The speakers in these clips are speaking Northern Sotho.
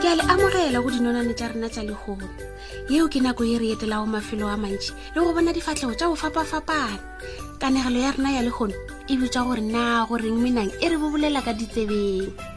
ke a le amogela go dinonane tša rena tša lehono yeo ke nako e re etelago mafelo a mantši le go bona difatlhego tša go fapafapana kanegelo ya rena ya lehono e bitsa gore na goreng menang e re bobolela ka ditsebeng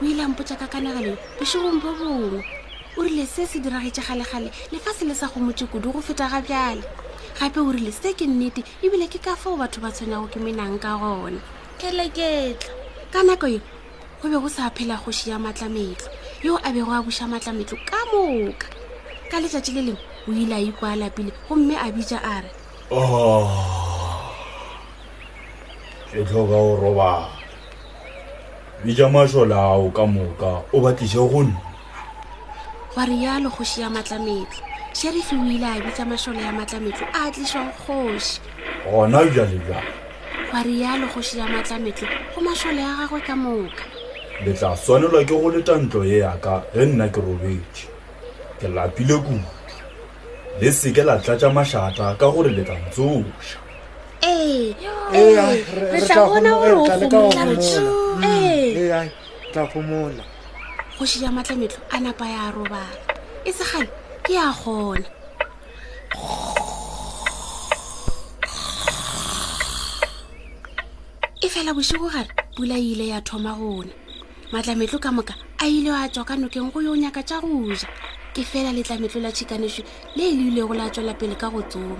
o ile ampotsa ka kanaganeng bošegong bo bongwe o rile se se diragetše galegale lefase le sa gomotse kudu go feta ga bjale gape o rile se ke nnete ebile ke ka fao batho ba tshwenyago ke menang ka gona keleketla ka nako yo go be go sa phela kgoši ya matlametlo yo a bego a buša matlametlo ka moka ka letšatši le lengwe o ile a ikwa a lapile gomme a bitša a re oh, ke tlhoka go robala bitša mašola ao ka moka o ba tliše go nna wa rialo kgoši ya matlametlo sherifi o ile a bitša mašola ya matlametlo a tlišwa go kgoši gona bjale bjale wa rialo kgoši ya matlametlo go mašola ya gagwe ka moka le tla swanelwa ke go leta ntlo ye yaka ge nna ke robetše ke lapile kudu le seke la tlatša mašata ka gore le tla ntsoša ee Ee, ai, ee, re- re re tla tla bona gore o homola, re tla leka go gomola re tš- homola. ee Ee, ai, tla gomola kgoši ya matlametlo a napa ya robala e segale ke ya gona e fela bošego gare pula e ile ya thoma gona matlametlo ka moka a ile a tswa ka nokeng go yo nyaka tša go ja ke fela letlametlo la tšhikanešo le e le ilego la tswela pele ka go tsoma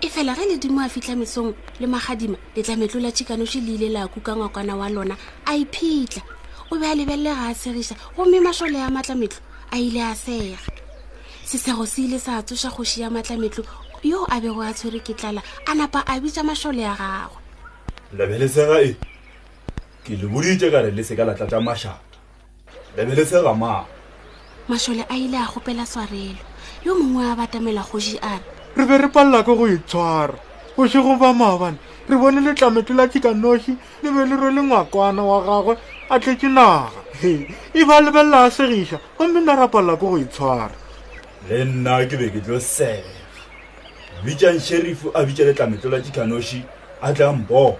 e fela ge ledimo a fitlha mesong le magadima le tla metlola tšhikanoši le ile la kuka ngwakwana wa lona a iphitlha o be a lebelele ga a segiša gomme mašole ya matlametlo a ile a sega sesego se ile sa tsoša kgoši ya matlametlo yo a bego a tshwere ke tlala a napa a bitša mašole ya gagwe lebelesega e ke le boditše ka re le seka la tlatša mašata le be le tshega mang mašole a ile a kgopela swarelo yo mongwe a batamela kgoši a re re be re palela ke go itshwara go še go ba maabane re bone letlametlo la tšhika noši le be le rwele ngwakwana wa gagwe a tletše naga e ba lebelela a segiša gomme na ra palela ke go itshwara le nna ke be ke tlo sega bitšang sheriff a bitša letlametlo la tšhikanoši a tlang boo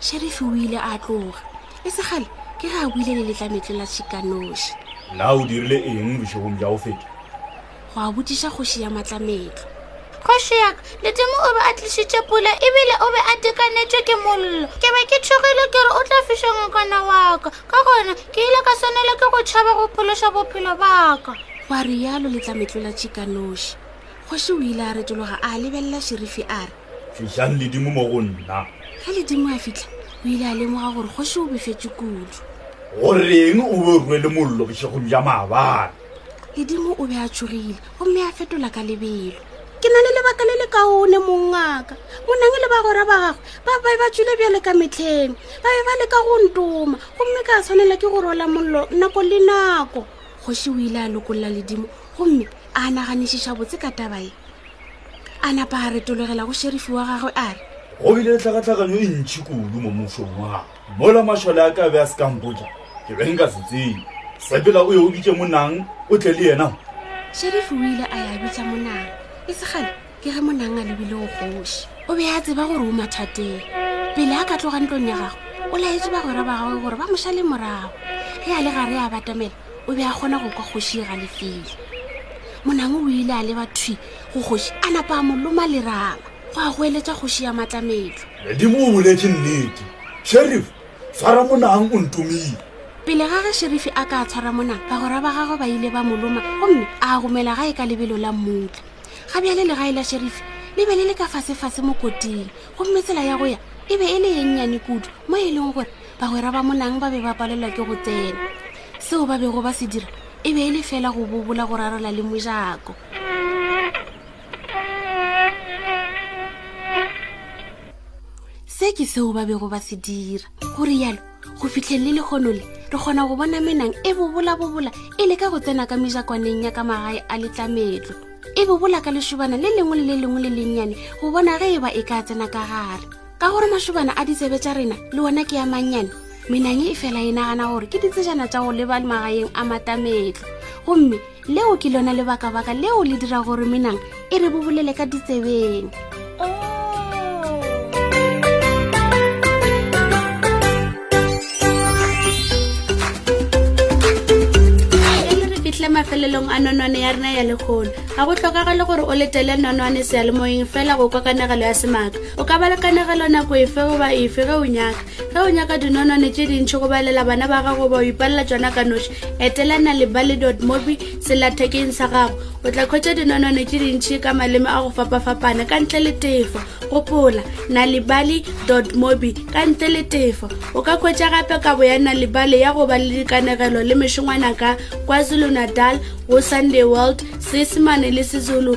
šerifi o ile a tloga e segale ke ge a buile le letlametlo la tšhikanoši na o dirile eng bošegong bja go feta go a botšiša kgoši ya matlametlo kgoši yaka letimo o be a tlišitše pula ebile o be a tekanetšwe ke mollo ke be ke tshogile ke re o tla fiša ngakwana waka ka gona ke ile ka swanela ke go tšhaba go phološa bophelo baka wa rialo letlametlo la tšhikanoši kgoši o ile a retologa a lebelela šerifi a re fitlhang ledimo mo go nna ge ledimo a fitlha o ile a lemoga gore kgoši o befetse kudu goreng o be rue le mollo bošegong ja maabane ledimo o be a tšhogile gomme a fetola ka lebelo ke na le lebaka le le kaone mongaka monang le bagora ba gagwe ba ba ba tswile bjale ka metlheng ba be ba leka go ntoma gomme ka tshwanela ke go rola mollo nako le nako kgoši o ile a lokolola ledimo gomme a naganišiša botse ka tabae a napa a retologela go šerifi wa gagwe a re go bile tlhakatlhakanyo e ntšhi kudu mo mosong wa gago mola mašole a ka be a se kampoja ke be nka se tsebe sepela o ye o bitše monang o tle le yena šerifi o ile a ya bitša monang e segale ke ge monang a lebile o kgoši o be a tseba gore o mathateng pele a ka tloga ntlong ya gago o laetse bagwera ba gagwe gore ba mošale morago ge a le gare a batamela o be a kgona go kwa kgoši e galefile monang o ile a leba thwi go kgoši a napa a moloma leraba go a go eletša kgoši ya matlametlo medimo o boletse nnete sherif tshwara monang o ntomile pele ga ge sherifi a ka tshwara monang bagora ba gagwe ba ile ba moloma gomme a romela ga e ka lebelo la mmutla ga bjale legae la sherifi le be le le ka fasefase mo koting gomme tsela ya go ya e be e le yennyane kudu mo e leng gore bagwera ba monang ba be ba palelwa ke go tsena seo ba bego ba se dira e be e le fela go bobola go rarela le mojako se ke seo ba bego ba se dira go rialo go fitlheng le lekgono le re kgona go bona menang e bobolabobola e le ka go tsena ka mejakwaneng ya ka magae a letlametlo e bobola ka lešobana le lengwe le le lengwe le lennyane go bona ge e ba e ka tsena ka gare ka gore mašobana a ditsebe tša rena le ona ke ya mannyane menang e fela e nagana gore ke ditsejana tša go leba magaeng a matametlo gomme leo ke lona lebakabaka leo le dira gore menang e re bobolele ka ditsebeng mafelelong a nonwane ya rena ya lekgolo ga go tlhokagale gore o letele nonwane sealemoyeng fela go kwa kanegelo ya semaka o ka ba le kanegelo nako efe goba efe ge o nyaka ge o nyaka dinonwane tše dintšhi go balela bana ba gago ba o ipalela tsona ka noši etelana le bale dot mobi selathekeng sa gago o tla kgwetsa dinonwane tše dintšhi ka maleme a go fapafapana ka ntle le tefo gopola na libali dot mobi ka ntle le tefo o ka kgwetsa gape kabo ya na libale ya go ba le dikanegelo le mešongwana ka kwazulu natal go sunday world seesemane le sezulu